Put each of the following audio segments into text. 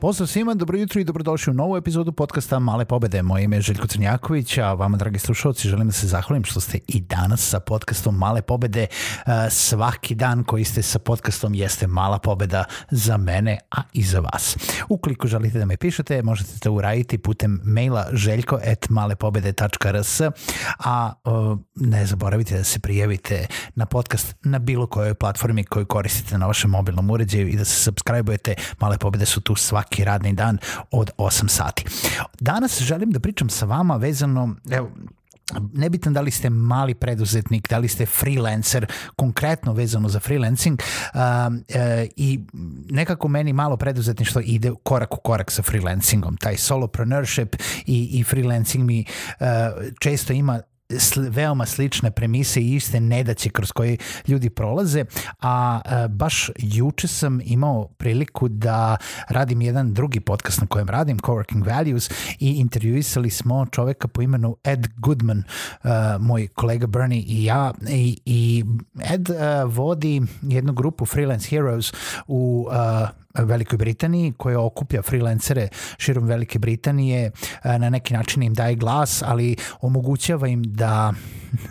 Pozdrav svima, dobro jutro i dobrodošli u novu epizodu podcasta Male pobede. Moje ime je Željko Crnjaković, a vama, dragi slušalci, želim da se zahvalim što ste i danas sa podcastom Male pobede. E, svaki dan koji ste sa podcastom jeste mala pobeda za mene, a i za vas. Ukoliko želite da me pišete, možete to uraditi putem maila željko.malepobede.rs a ne zaboravite da se prijavite na podcast na bilo kojoj platformi koju koristite na vašem mobilnom uređaju i da se subscribe-ujete. Male pobede su tu svaki svaki radni dan od 8 sati. Danas želim da pričam sa vama vezano, evo, nebitan da li ste mali preduzetnik, da li ste freelancer, konkretno vezano za freelancing uh, uh, i nekako meni malo preduzetništvo ide korak u korak sa freelancingom. Taj solopreneurship i, i freelancing mi uh, često ima veoma slične premise i iste nedaće kroz koje ljudi prolaze, a e, baš juče sam imao priliku da radim jedan drugi podcast na kojem radim, Coworking Values, i intervjuisali smo čoveka po imenu Ed Goodman, uh, moj kolega Bernie i ja, i, i Ed uh, vodi jednu grupu Freelance Heroes u Velikoj Britaniji koja okuplja freelancere širom Velike Britanije, e, na neki način im daje glas, ali omogućava im da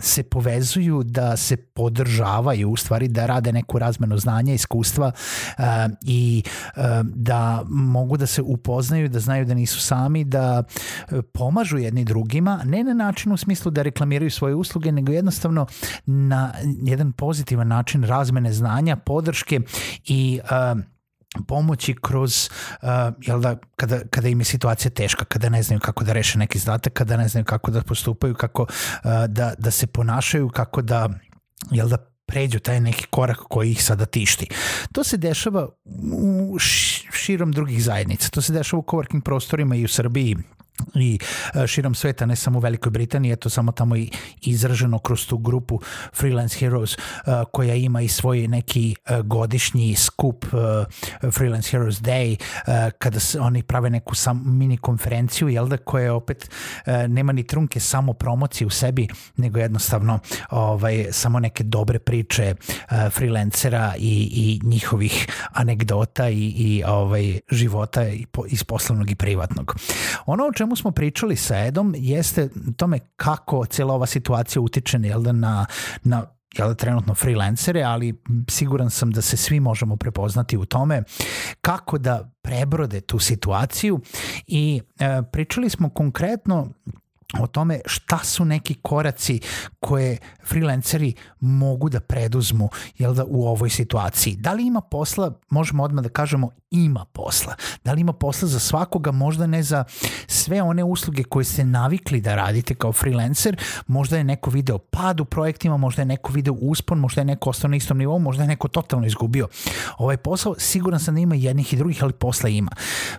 se povezuju, da se podržavaju, u stvari da rade neku razmenu znanja, iskustva uh, i uh, da mogu da se upoznaju, da znaju da nisu sami, da pomažu jedni drugima, ne na način u smislu da reklamiraju svoje usluge, nego jednostavno na jedan pozitivan način razmene znanja, podrške i uh, pomoći kroz uh, jel da kada kada im je situacija teška, kada ne znaju kako da reše neki zadatak, kada ne znaju kako da postupaju, kako uh, da da se ponašaju, kako da jel da pređu taj neki korak koji ih sada tišti. To se dešava u širom drugih zajednica. To se dešava u coworking prostorima i u Srbiji i e, širom sveta, ne samo u Velikoj Britaniji, eto samo tamo i izraženo kroz tu grupu Freelance Heroes e, koja ima i svoj neki e, godišnji skup Freelance Heroes Day kada se oni prave neku sam, mini konferenciju, jel da, koja opet nema ni trunke samo promocije u sebi, nego jednostavno ovaj, samo neke dobre priče freelancera i, i njihovih anegdota i, i ovaj, života iz poslovnog i privatnog. Ono o čemu čemu smo pričali sa Edom jeste tome kako cijela ova situacija utiče jel da, na, na jel, da, trenutno freelancere, ali siguran sam da se svi možemo prepoznati u tome kako da prebrode tu situaciju. I e, pričali smo konkretno o tome šta su neki koraci koje freelanceri mogu da preduzmu jel da, u ovoj situaciji. Da li ima posla, možemo odmah da kažemo ima posla. Da li ima posla za svakoga, možda ne za sve one usluge koje ste navikli da radite kao freelancer, možda je neko video pad u projektima, možda je neko video uspon, možda je neko ostao na istom nivou, možda je neko totalno izgubio ovaj posao. Siguran sam da ima jednih i drugih, ali posla ima.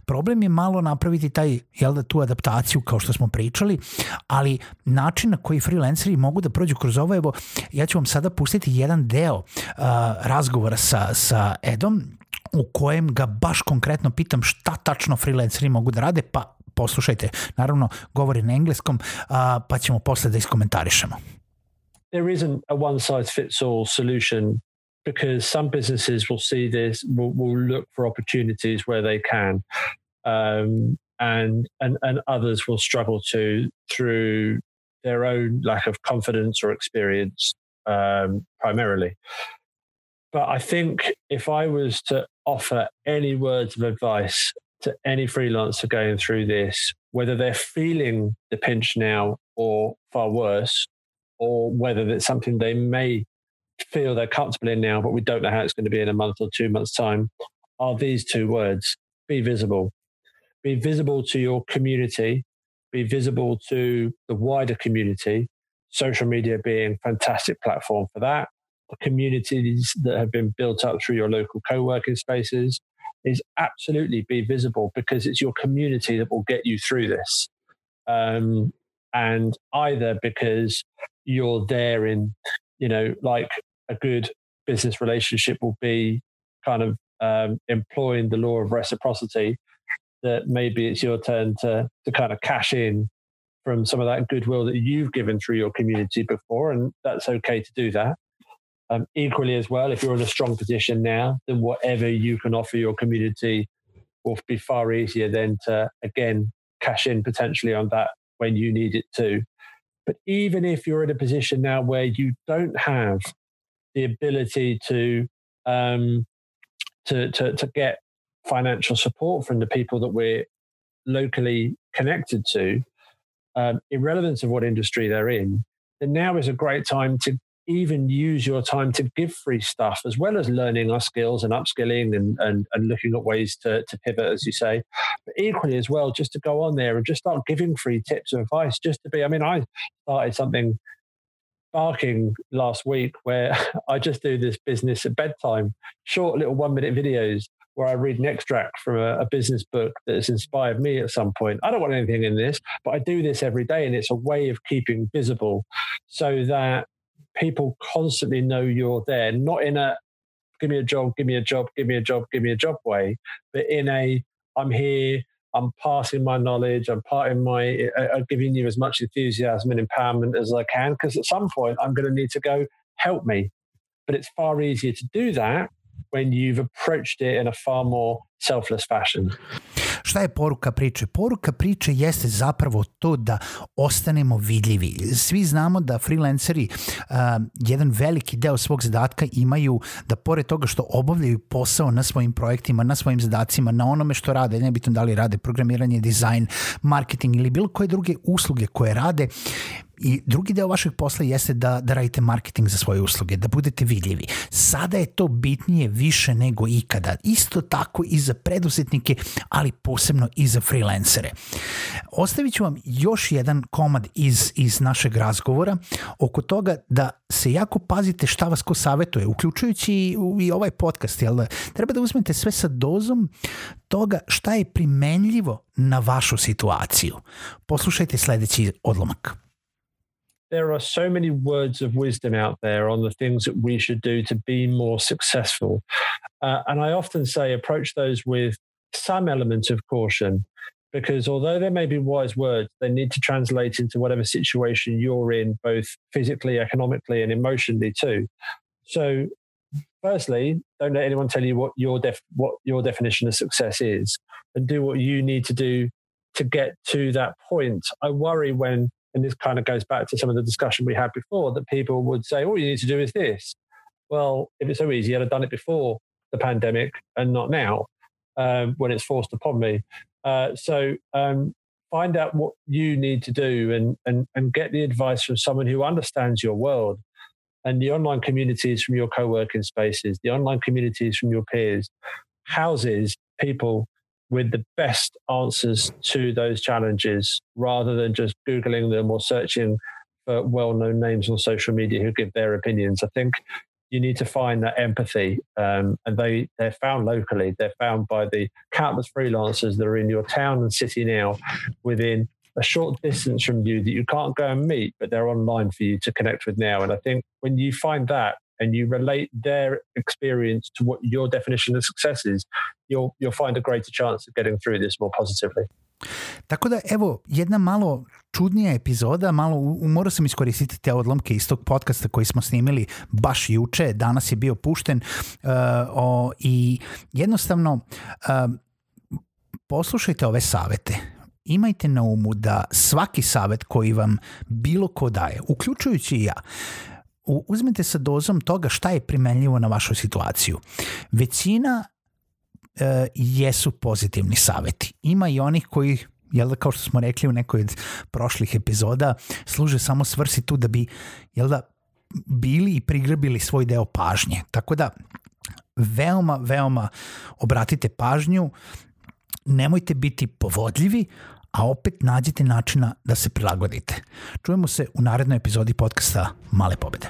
Problem je malo napraviti taj, jel da, tu adaptaciju kao što smo pričali, ali način na koji freelanceri mogu da prođu kroz ovo, evo, ja ću vam sada pustiti jedan deo uh, razgovora sa, sa Edom, u kojem ga baš konkretno pitam šta tačno freelanceri mogu da rade, pa poslušajte. Naravno, govori na engleskom, uh, pa ćemo posle da iskomentarišemo. There isn't a one size fits all solution because some businesses will see this, will, will look for opportunities where they can. Um, and and and others will struggle to through their own lack of confidence or experience um, primarily. But I think if I was to offer any words of advice to any freelancer going through this, whether they're feeling the pinch now or far worse, or whether it's something they may feel they're comfortable in now, but we don't know how it's going to be in a month or two months' time, are these two words be visible be visible to your community, be visible to the wider community. Social media being a fantastic platform for that. The communities that have been built up through your local co-working spaces is absolutely be visible because it's your community that will get you through this. Um, and either because you're there in, you know, like a good business relationship will be kind of um, employing the law of reciprocity, that maybe it's your turn to to kind of cash in from some of that goodwill that you've given through your community before, and that's okay to do that. Um, equally, as well, if you're in a strong position now, then whatever you can offer your community will be far easier than to again cash in potentially on that when you need it to. But even if you're in a position now where you don't have the ability to um, to, to to get financial support from the people that we're locally connected to, um, irrelevant of what industry they're in, then now is a great time to even use your time to give free stuff as well as learning our skills and upskilling and, and, and looking at ways to, to pivot, as you say. But equally as well, just to go on there and just start giving free tips and advice, just to be, I mean, I started something barking last week where I just do this business at bedtime, short little one minute videos where I read an extract from a, a, business book that has inspired me at some point. I don't want anything in this, but I do this every day, and it's a way of keeping visible so that people constantly know you're there, not in a give me a job, give me a job, give me a job, give me a job way, but in a I'm here, I'm passing my knowledge, I'm parting my, I'm giving you as much enthusiasm and empowerment as I can, because at some point I'm going to need to go help me. But it's far easier to do that when you've approached it in a far more selfless fashion. Šta je poruka priče? Poruka priče jeste zapravo to da ostanemo vidljivi. Svi znamo da freelanceri uh, jedan veliki deo svog zadatka imaju da pored toga što obavljaju posao na svojim projektima, na svojim zadacima, na onome što rade, nebitno da li rade programiranje, dizajn, marketing ili bilo koje druge usluge koje rade, I drugi deo vašeg posla jeste da, da radite marketing za svoje usluge, da budete vidljivi. Sada je to bitnije više nego ikada. Isto tako i za preduzetnike, ali posebno i za freelancere. Ostavit ću vam još jedan komad iz, iz našeg razgovora oko toga da se jako pazite šta vas ko savetuje, uključujući i, i ovaj podcast. Jel? Da? Treba da uzmete sve sa dozom toga šta je primenljivo na vašu situaciju. Poslušajte sledeći odlomak. There are so many words of wisdom out there on the things that we should do to be more successful. Uh, and I often say approach those with some element of caution because although there may be wise words, they need to translate into whatever situation you're in, both physically, economically, and emotionally too. So, firstly, don't let anyone tell you what your def- what your definition of success is, and do what you need to do to get to that point. I worry when and this kind of goes back to some of the discussion we had before that people would say, all you need to do is this. Well, if it's so easy, I'd have done it before the pandemic and not now um, when it's forced upon me. Uh, so um, find out what you need to do and, and, and get the advice from someone who understands your world and the online communities from your co-working spaces, the online communities from your peers, houses people with the best answers to those challenges rather than just Googling them or searching for well known names on social media who give their opinions. I think you need to find that empathy um, and they, they're found locally. They're found by the countless freelancers that are in your town and city now within a short distance from you that you can't go and meet, but they're online for you to connect with now. And I think when you find that, and you relate their experience to what your definition of success is, you'll, you'll find a greater chance of getting through this more positively. Tako da, evo, jedna malo čudnija epizoda, malo morao sam iskoristiti te odlomke iz tog podcasta koji smo snimili baš juče, danas je bio pušten uh, o, i jednostavno uh, poslušajte ove savete. Imajte na umu da svaki savet koji vam bilo ko daje, uključujući i ja, uzmite sa dozom toga šta je primenljivo na vašu situaciju. Većina e, jesu pozitivni saveti. Ima i onih koji jel da, kao što smo rekli u nekoj od prošlih epizoda, služe samo svrsi tu da bi, jel da, bili i prigrbili svoj deo pažnje. Tako da, veoma, veoma obratite pažnju, nemojte biti povodljivi, a opet nađite načina da se prilagodite. Čujemo se u narednoj epizodi podcasta Male pobede.